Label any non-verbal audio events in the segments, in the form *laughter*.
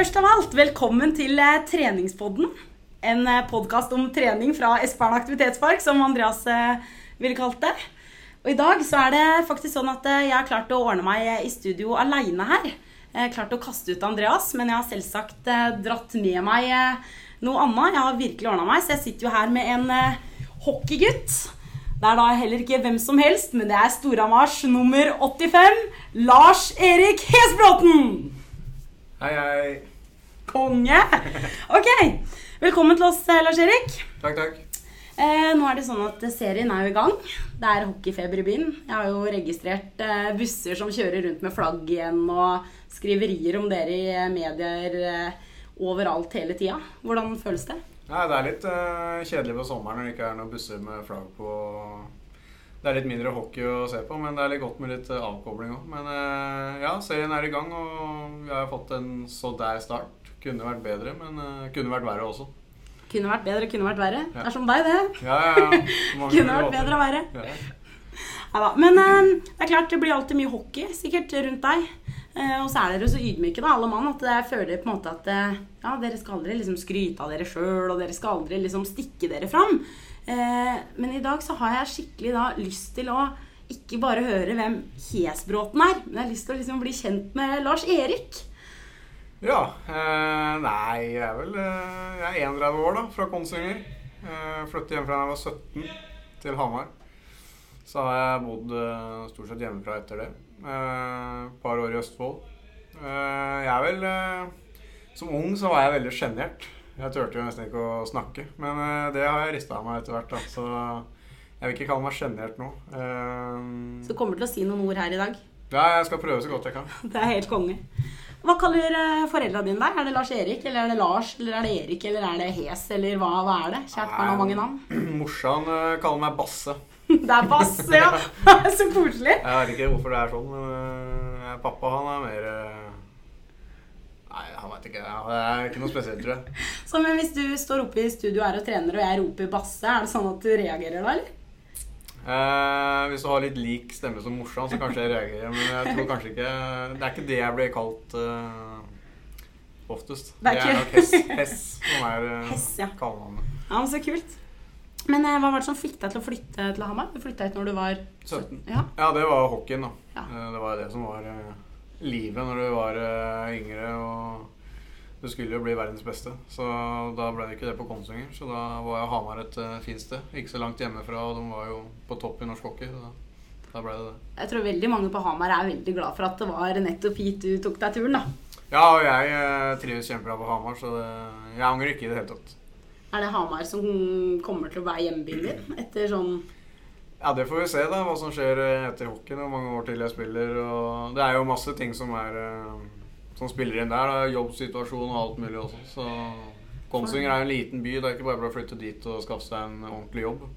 Først av alt, velkommen til eh, Treningspodden. En eh, podkast om trening fra Espern aktivitetspark, som Andreas eh, ville kalt det. Og i dag så er det faktisk sånn at jeg har klart å ordne meg i studio aleine her. Jeg har klart å kaste ut Andreas, men jeg har selvsagt dratt med meg noe annet. Jeg har virkelig ordna meg, så jeg sitter jo her med en hockeygutt. Det er da heller ikke hvem som helst, men det er Storhamars nummer 85, Lars Erik Hesbråten. Hei, hei. Konge! Ok, velkommen til oss, eh, Lars Erik. Takk, takk. Eh, nå er det sånn at serien er jo i gang. Det er hockeyfeber i byen. Jeg har jo registrert eh, busser som kjører rundt med flagg igjen, og skriverier om dere i eh, medier eh, overalt hele tida. Hvordan føles det? Ja, det er litt eh, kjedelig på sommeren når det ikke er noen busser med flagg på. Det er litt mindre hockey å se på, men det er litt godt med litt eh, avkobling òg. Men eh, ja, serien er i gang, og vi har fått en så der start. Kunne vært bedre, men uh, kunne vært verre også. Kunne vært bedre, kunne vært verre. Ja. Det er som deg, det. Ja, ja, ja. *laughs* Kunne vært bedre og verre. Men uh, det er klart det blir alltid mye hockey sikkert rundt deg. Uh, og så er dere så ydmyke, da, alle mann, at jeg føler på en måte at ja, dere skal aldri liksom skryte av dere sjøl, og dere skal aldri liksom stikke dere fram. Men i dag så har jeg skikkelig da lyst til å ikke bare høre hvem Hesbråten er, men jeg har lyst til å liksom bli kjent med Lars Erik. Ja. Eh, nei, jeg er vel eh, Jeg er 31 år, da, fra Kongsvinger. Eh, flyttet hjemmefra fra da jeg var 17 til Hamar. Så har jeg bodd eh, stort sett hjemmefra etter det. Eh, Et par år i Østfold. Eh, jeg er vel eh, Som ung så var jeg veldig sjenert. Jeg turte jo nesten ikke å snakke. Men eh, det har jeg rista av meg etter hvert, da. Så jeg vil ikke kalle meg sjenert nå. Eh, Så kommer du til å si noen ord her i dag. ja, jeg skal prøve så godt jeg kan. *laughs* Det er helt konge. Hva kaller eh, foreldra dine deg? Er det Lars Erik, eller er det Lars, eller er det Erik, eller er det Hes, eller hva, hva er det? Kjært barn har mange navn. *clears throat* Morsan eh, kaller meg Basse. *laughs* Det er Basse, ja. *laughs* Så koselig. Jeg vet ikke hvorfor det er sånn, men øh, pappa han er mer Nei, han vet ikke. Det er ikke noe spesielt, tror jeg. *laughs* Så men Hvis du står oppe i studio her og trener, og jeg roper Basse, er det sånn at du reagerer da, eller? Eh, hvis du har litt lik stemme som morsan, så kanskje jeg reagerer. Men jeg tror kanskje ikke Det er ikke det jeg blir kalt øh, oftest. Det er ikke- nok Hess, hess som er Hess, ja. kallenavnet. Ja, men Så kult. Men eh, hva var det som fikk deg til å flytte til Hamar? Du flytta hit når du var 17. Ja. Ja, det var hockeyen, da. Ja. Eh, Det var det som var øh, livet når du var yngre. og du skulle jo bli verdens beste, så da ble det ikke det på Kongsvinger. Så da var jo Hamar et uh, fint sted. Ikke så langt hjemmefra, og de var jo på topp i norsk hockey. Så da, da ble det det. Jeg tror veldig mange på Hamar er veldig glad for at det var nettopp hit du tok deg turen, da. Ja, og jeg uh, trives kjempebra på Hamar, så det, jeg angrer ikke i det hele tatt. Er det Hamar som kommer til å være hjembyen din etter sånn Ja, det får vi se, da, hva som skjer eh, etter hockeyen. og mange år til jeg spiller. Og det er jo masse ting som er eh, som spiller inn der. Da. Jobbsituasjon og alt mulig også. Så Kongsvinger er en liten by. Det er ikke bare bare å flytte dit og skaffe seg en ordentlig jobb.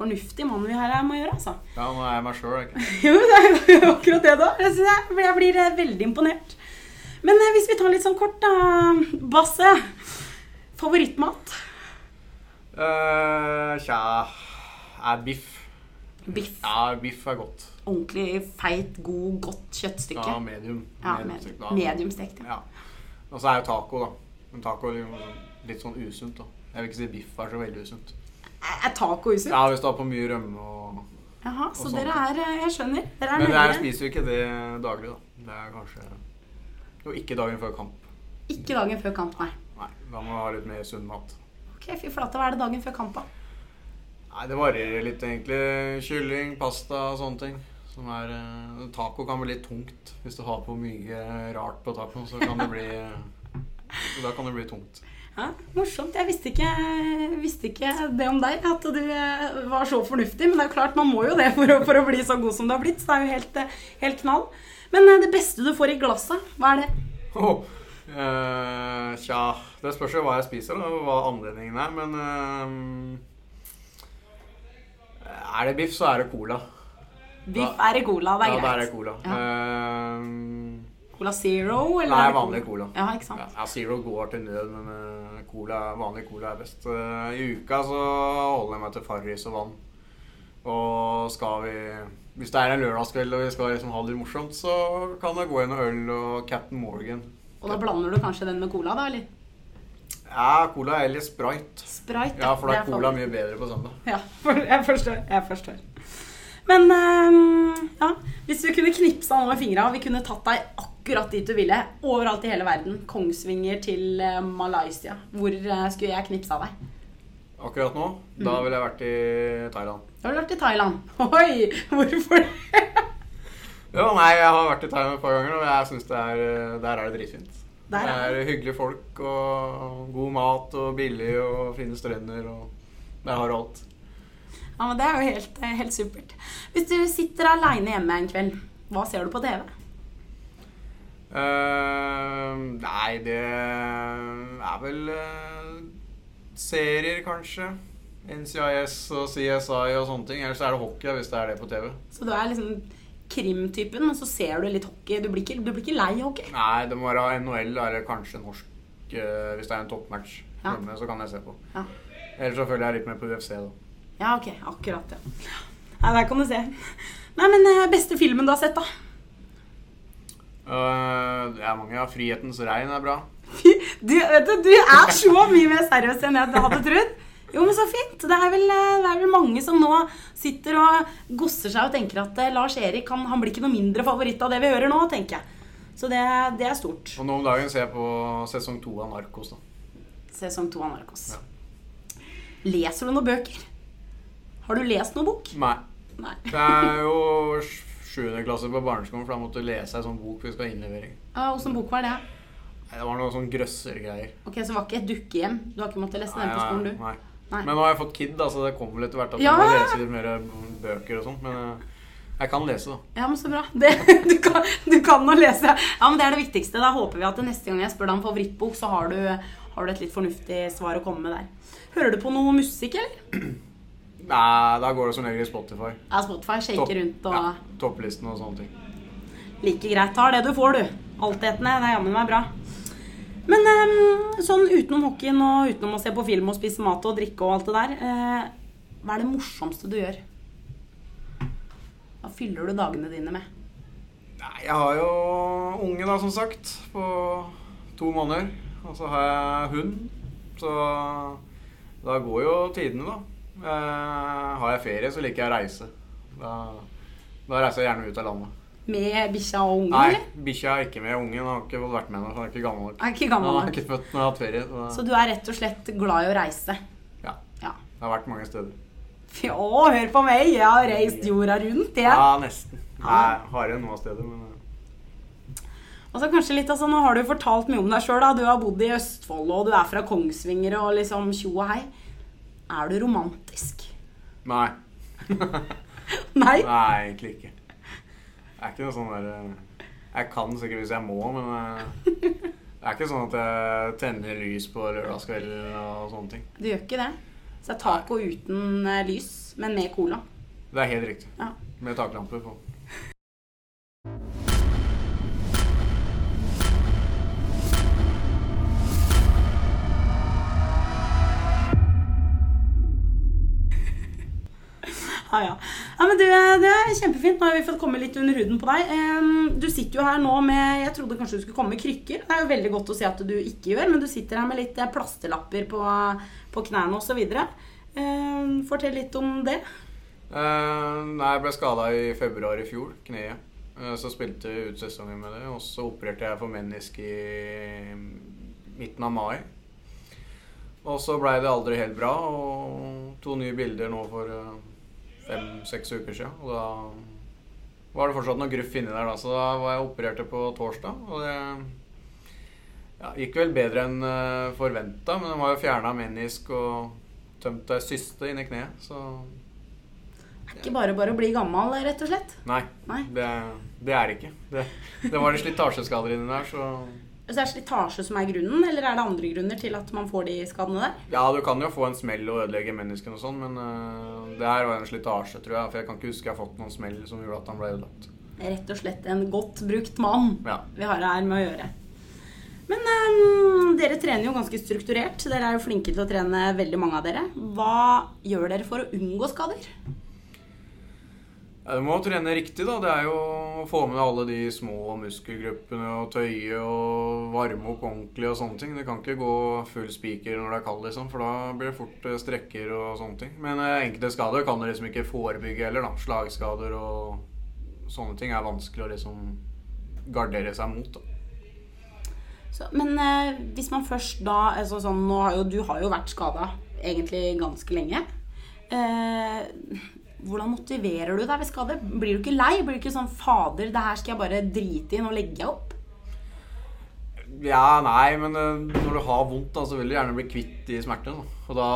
fornuftig mann vi her er, må gjøre, altså. Ja, nå er jeg meg sjøl, ikke *laughs* Jo, det er jo akkurat det, da. Jeg, jeg, jeg blir eh, veldig imponert. Men eh, hvis vi tar litt sånn kort, da. Basse. Favorittmat? Uh, tja er biff. Biff. Ja, biff er godt. Ordentlig feit, god, godt kjøttstykke. Ja, medium. Ja, Mediumstekt, med, da. Ja. Ja. Og så er jo taco, da. Men taco er jo litt sånn usunt, da. Jeg vil ikke si biff er så veldig usunt. Er taco usunt? Ja, hvis du har på mye rømme og Jaha, så dere er Jeg skjønner. Dere er Men jeg spiser jo ikke det daglig, da. Det er kanskje Jo, ikke dagen før kamp. Ikke dagen før kamp, nei. Nei, da må du ha litt mer sunn mat. Ok, fy flate. Hva er det dagen før kamp, da? Nei, det varierer litt, egentlig. Kylling, pasta og sånne ting. Som er eh, Taco kan bli litt tungt. Hvis du har på mye rart på tacoen, så kan det bli *laughs* Da kan det bli tungt. Ja, morsomt. Jeg visste ikke, visste ikke det om deg, at du eh, var så fornuftig. Men det er jo klart, man må jo det for å, for å bli så god som du har blitt. Så det er jo helt, eh, helt knall. Men det beste du får i glasset, hva er det? Oh, eh, tja Det spørs jo hva jeg spiser, og hva anledningen er. Men eh, Er det biff, så er det cola. Biff er i cola, det er ja, greit. er det cola. Ja. Eh, Cola Zero, eller? Nei, er vanlig cola. Ja, ikke sant? Ja, ja, Zero går til nød, men eh, cola, vanlig cola er best. Uh, I uka så holder jeg meg til Farris og vann. Og skal vi Hvis det er en lørdagskveld og vi skal liksom ha det litt morsomt, så kan det gå inn noe øl og Captain Morgan. Og da blander du kanskje den med cola, da? eller? Ja, cola eller sprite. Sprite. Ja, for da er cola mye bedre på søndag. Ja, jeg forstår. Jeg forstår. Men eh, ja, hvis vi kunne knipsa nå med fingra, og vi kunne tatt deg akkurat dit du ville, overalt i hele verden, Kongsvinger til eh, Malaysia, hvor eh, skulle jeg knipsa deg? Akkurat nå, da Mm. ville jeg vært i Thailand. Da ville du vært i Thailand. Oi, hvorfor det? *laughs* jo, nei, jeg har vært i Thailand et par ganger, og jeg synes er, der er det dritfint. Der det er er hyggelige folk og god mat og billig og fine strender og der har du alt. Ja, men Det er jo helt, eh, helt supert. Hvis du sitter aleine hjemme en kveld, hva ser du på TV? Uh, nei, det er vel uh, serier, kanskje. NCIS og CSI og sånne ting. Ellers er det hockey hvis det er det på TV. Så du er liksom krimtypen, og så ser du litt hockey. Du blir ikke, du blir ikke lei hockey? Nei, det må være NHL eller kanskje norsk uh, hvis det er en toppmatch. Ja. hjemme, Så kan jeg se på. Ja. Ellers så følger jeg litt med på UFC, da. Ja, ok. Akkurat, ja. Nei, der kan du se. Nei, men eh, beste filmen du har sett, da? Uh, det er mange. Ja. 'Frihetens regn' er bra. Du, vet du, du er så mye mer seriøs enn jeg hadde trodd. Jo, men så fint. Det er vel, eh, det er vel mange som nå sitter og gosser seg og tenker at eh, Lars Erik han, han blir ikke noe mindre favoritt av det vi hører nå, tenker jeg. Så det, det er stort. Og nå om dagen ser jeg på sesong to av Narkos. da. Sesong to av Narkos. Ja. Leser du noen bøker? Har du lest noen bok? Nei. Nei. Det er jo sjuende klasse på barneskolen, for da måtte du lese ei sånn bok vi skal ha innlevering. Ah, Åssen bok var det? Nei, Det var noe sånn grøssergreier. Ok, Så det var ikke et dukkehjem? Du har ikke måttet lese den på skolen, du? nei. Nei. Men nå har jeg fått kid, da, så det kommer vel etter hvert at Ja! jeg må lese litt mer bøker og sånn. Men eh, jeg kan lese, da. Ja, men så bra. Det, *laughs* du, kan, du kan å lese. Ja, men Det er det viktigste. Da håper vi at neste gang jeg spør deg om favorittbok, så har du, har du et litt fornuftig svar å komme med der. Hører du på noe musikk, eller? Nei, da går det som regel i Spotify. Ja, Spotify shaker rundt og ja, Topplisten og sånne ting. like greit. Tar det du får, du. Altetende. Det er jammen meg bra. Men eh, sånn utenom hockeyen og utenom å se på film og spise mat og drikke og alt det der, eh, hva er det morsomste du gjør? Hva fyller du dagene dine med? Nei, jeg har jo unge, da, som sagt, på to måneder. Og så har jeg hund. Så da går jo tidene, da. Eh, har jeg ferie, så liker jeg å reise. Da, da reiser jeg gjerne ut av landet. Med bikkja og ungen, Nei, bikkja er ikke med. Ungen har ikke vært med ennå, han er ikke gammel nok. Er ikke Han gammel har er ikke født når jeg har hatt ferie. Så, Så du er rett og slett glad i å reise? ja, Ja. jeg har vært mange steder. Fy, Å, hør på meg! Jeg har reist jorda rundt, jeg. Ja, nesten. Jeg Nei, hardere noe noen steder, men eh, Og så kanskje litt, altså, Nå har du fortalt mye om deg sjøl. Du har bodd i Østfold, og du er fra Kongsvinger og liksom tjo og hei. Er du romantisk? nei. *laughs* Nei? Nei, egentlig ikke. Det er ikke noe sånn der eh, Jeg kan sikkert hvis jeg må, men eh, det er ikke sånn at jeg tenner lys på lørdagskvelder og sånne ting. Du gjør ikke det? Så det er taco uten eh, lys, men med cola. Det er helt riktig. Ja. Med taklamper på. Ja, ja. ja men du, Det er kjempefint. Nå har vi fått komme litt under huden på deg. Du sitter jo her nå med Jeg trodde kanskje du skulle komme med krykker. Det er jo veldig godt å se at du ikke gjør, men du sitter her med litt eh, plasterlapper på, på knærne osv. Fortell litt om det. Eh, nei, jeg ble skada i februar i fjor, kneet. Eh, så spilte jeg ut sesongen med det, og så opererte jeg for menisk i midten av mai. Og så blei det aldri helt bra, og to nye bilder nå for eh, fem-seks uker siden. Og da var det fortsatt noe gruff inni der, da, så da var jeg opererte på torsdag. Og det ja, gikk vel bedre enn uh, forventa, men den var jo fjerna menisk og tømt ei syste inni kneet, så Det er ikke bare bare å bli gammel, rett og slett. Nei, Nei. det, det er det ikke. Det, det var det slitasjeskader inni der, så Så er det slitasje som er grunnen, eller er det andre grunner til at man får de skadene der? Ja, du kan jo få en smell og ødelegge menneskene og sånn, men uh, det her var en slitasje, tror jeg. For jeg kan ikke huske jeg har fått noen smell som gjorde at han ble ødelagt. Rett og slett en godt brukt mann Ja. vi har her med å gjøre. Men um, dere trener jo ganske strukturert. Dere er jo flinke til å trene, veldig mange av dere. Hva gjør dere for å unngå skader? Du må trene riktig, da. Det er jo å få med alle de små muskelgruppene og tøye og varme opp ordentlig og sånne ting. Det kan ikke gå full spiker når det er kaldt, liksom, for da blir det fort eh, strekker og sånne ting. Men eh, enkelte skader kan du liksom ikke forebygge heller, da. Slagskader og sånne ting er vanskelig å liksom gardere seg mot, da. Så, men eh, hvis man først da altså sånn, har jo, Du har jo vært skada egentlig ganske lenge. Eh, hvordan motiverer du deg ved skade? Blir du ikke lei? Blir du ikke sånn 'Fader, det her skal jeg bare drite i. Nå legger jeg opp'? Ja, nei, men eh, når du har vondt, da, så vil du gjerne bli kvitt de smertene. Og da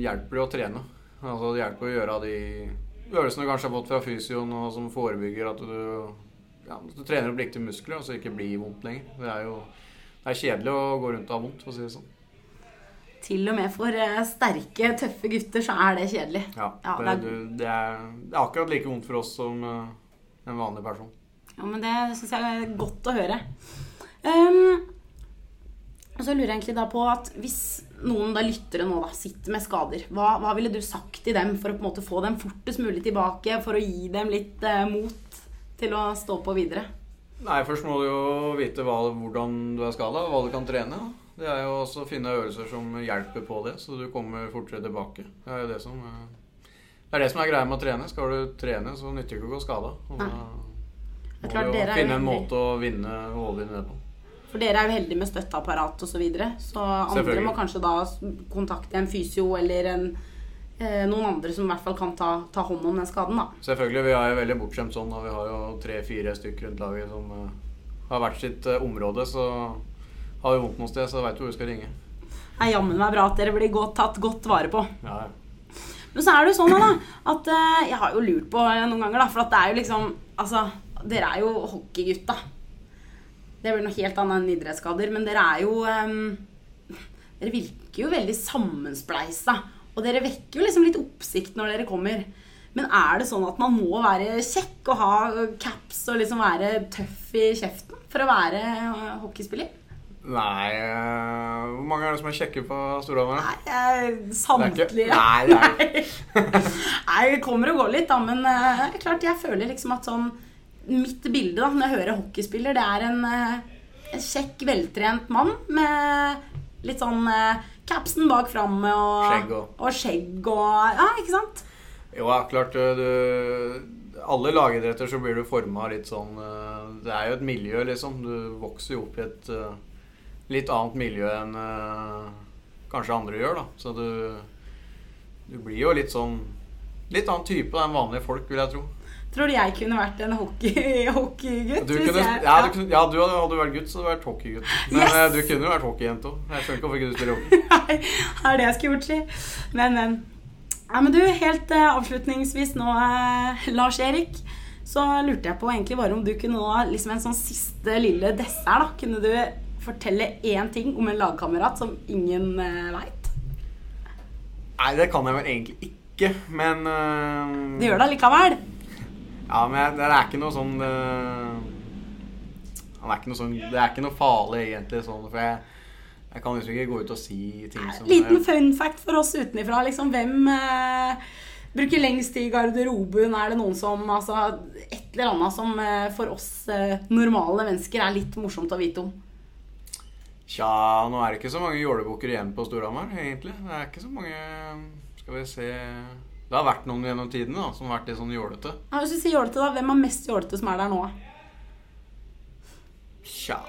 hjelper det å trene. Altså, det hjelper å gjøre de øvelsene du kanskje har fått fra fysioen, og som forebygger at du, ja, du trener opp riktige muskler, og så ikke blir vondt lenger. Det er jo det er kjedelig å gå rundt og ha vondt, for å si det sånn. Til og med for eh, sterke, tøffe gutter så er det kjedelig. Ja, Ja, det, det er- det, er, det er akkurat like vondt for oss som eh, en vanlig person. Ja, men det syns jeg er godt å høre. Um, og så lurer jeg egentlig da på at hvis noen da lyttere nå da sitter med skader, hva, hva ville du sagt til dem for å på en måte få dem fortest mulig tilbake, for å gi dem litt eh, mot til å stå på videre? Nei, først må du jo vite hva, hvordan du er skada, hva du kan trene. Det er jo også å finne øvelser som hjelper på det, så du kommer fortere tilbake. Det er jo det som eh, Det er det som er greia med å trene. Skal du trene, så nytter det ikke å gå skada. Og da må du jo finne en måte å vinne og overvinne det på. For dere er jo heldige med støtteapparat osv. Så, videre, så andre må kanskje da kontakte en fysio eller en, eh, noen andre som i hvert fall kan ta, ta hånd om den skaden. da. Selvfølgelig, vi er jo veldig bortskjemt sånn, Da. vi har jo tre-fire stykker rundt laget som eh, har hvert sitt eh, område, så har vi vondt noe sted, så veit du hvor du skal ringe. Det er jammen meg bra at dere blir godt, tatt godt vare på. Ja, ja. Men så er det jo sånn da, at eh, jeg har jo lurt på noen ganger, da, for at det er jo liksom Altså, dere er jo hockeygutta. Det blir noe helt annet enn idrettsskader, men dere er jo um, Dere virker jo veldig sammenspleisa. Og dere vekker jo liksom litt oppsikt når dere kommer. Men er det sånn at man må være kjekk og ha caps og liksom være tøff i kjeften for å være eh, hockeyspiller? Nei eh, Hvor mange er det som er kjekke på Storhamar? Nei, samtlige. Nei, er *laughs* Nei, det kommer og går litt, da. Men uh, klart jeg føler liksom at sånn Mitt bilde da, når jeg hører hockeyspiller, det er en, uh, en kjekk, veltrent mann med litt sånn uh, capsen bak framme og Skjegg og- og skjegg og Ja, ikke sant? Jo, ja, klart du, Alle lagidretter så blir du forma litt sånn Det er jo et miljø, liksom. Du vokser jo opp i et litt annet miljø enn uh, kanskje andre gjør, da. Så du Du blir jo litt sånn Litt annen type enn vanlige folk, vil jeg tro. Tror du jeg kunne vært en *laughs* hockeygutt? Hockey ja, du, ja, du hadde, vært gutt, så hadde du vært hockeygutt. Men Yes! eh, du kunne jo vært hockeyjente òg. Jeg skjønner ikke hvorfor ikke du spiller hockey. *laughs* Nei, det er det jeg skulle gjort, si. Men, men. Ja, men du, helt uh, avslutningsvis nå, uh, Lars Erik, så lurte jeg på egentlig bare om du kunne nå, liksom en sånn siste lille dessert, da. Kunne du fortelle én ting om en lagkamerat som ingen uh, veit? Nei, det kan jeg vel egentlig ikke, men uh, Du gjør det allikevel. Ja, men jeg- det er ikke noe sånn uh, er ikke noe sånn Det er ikke noe farlig, egentlig, sånn, for jeg, jeg kan liksom ikke gå ut og si ting som Liten fun fact for oss utenifra. Liksom, hvem eh, bruker lengst tid i garderoben? Er det noen som Altså et eller annet som eh, for oss eh, normale mennesker er litt morsomt å vite om? Tja, nå er det ikke så mange jålebukker igjen på Storhamar, egentlig. Det er ikke så mange Skal vi se Det har vært noen gjennom tidene da, som har vært litt sånn jålete. Ja, hvis du sier jålete, da, hvem er mest jålete som er der nå? Tja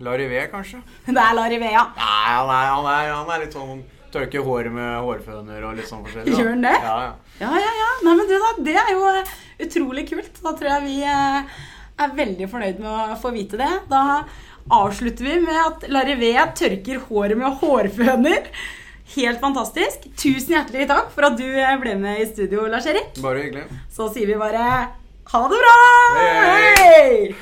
Larivé, kanskje? *laughs* Det er Larivea. Nei, han er, han er, han er litt sånn Tørker håret med hårføner og litt sånn forskjellig. da. Gjør han det? Ja, ja. Ja, ja, ja. Nei, men du, da, det er jo eh, utrolig kult. Da tror jeg vi eh, er veldig fornøyd med å få vite det. Da avslutter vi med at Larivea tørker håret med hårføner. Helt fantastisk. Tusen hjertelig takk for at du eh, ble med i studio, Lars Erik. Bare hyggelig. Så sier vi bare ha det bra! Hei!